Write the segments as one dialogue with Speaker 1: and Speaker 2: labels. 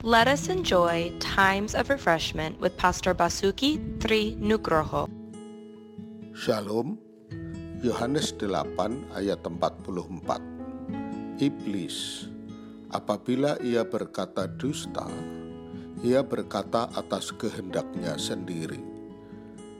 Speaker 1: Let us enjoy times of refreshment with Pastor Basuki Tri Nugroho.
Speaker 2: Shalom, Yohanes 8 ayat 44. Iblis, apabila ia berkata dusta, ia berkata atas kehendaknya sendiri.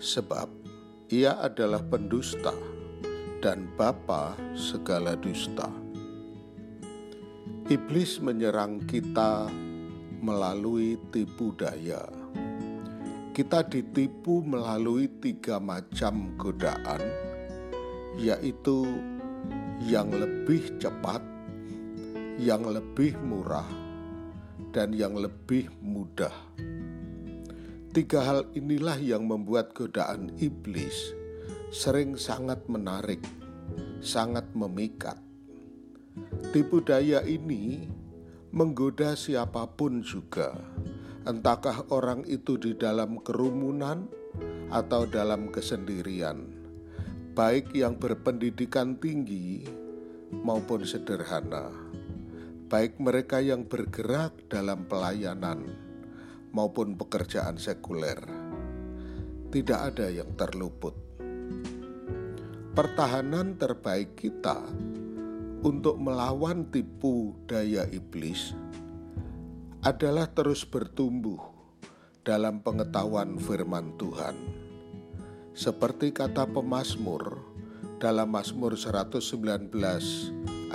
Speaker 2: Sebab ia adalah pendusta dan bapa segala dusta. Iblis menyerang kita melalui tipu daya. Kita ditipu melalui tiga macam godaan, yaitu yang lebih cepat, yang lebih murah, dan yang lebih mudah. Tiga hal inilah yang membuat godaan iblis sering sangat menarik, sangat memikat. Tipu daya ini menggoda siapa pun juga, entahkah orang itu di dalam kerumunan atau dalam kesendirian, baik yang berpendidikan tinggi maupun sederhana, baik mereka yang bergerak dalam pelayanan maupun pekerjaan sekuler. Tidak ada yang terluput. Pertahanan terbaik kita untuk melawan tipu daya iblis adalah terus bertumbuh dalam pengetahuan firman Tuhan. Seperti kata pemazmur dalam Mazmur 119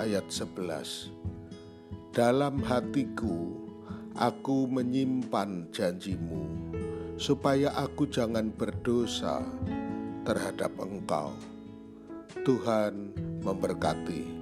Speaker 2: ayat 11. Dalam hatiku aku menyimpan janjimu supaya aku jangan berdosa terhadap engkau. Tuhan memberkati.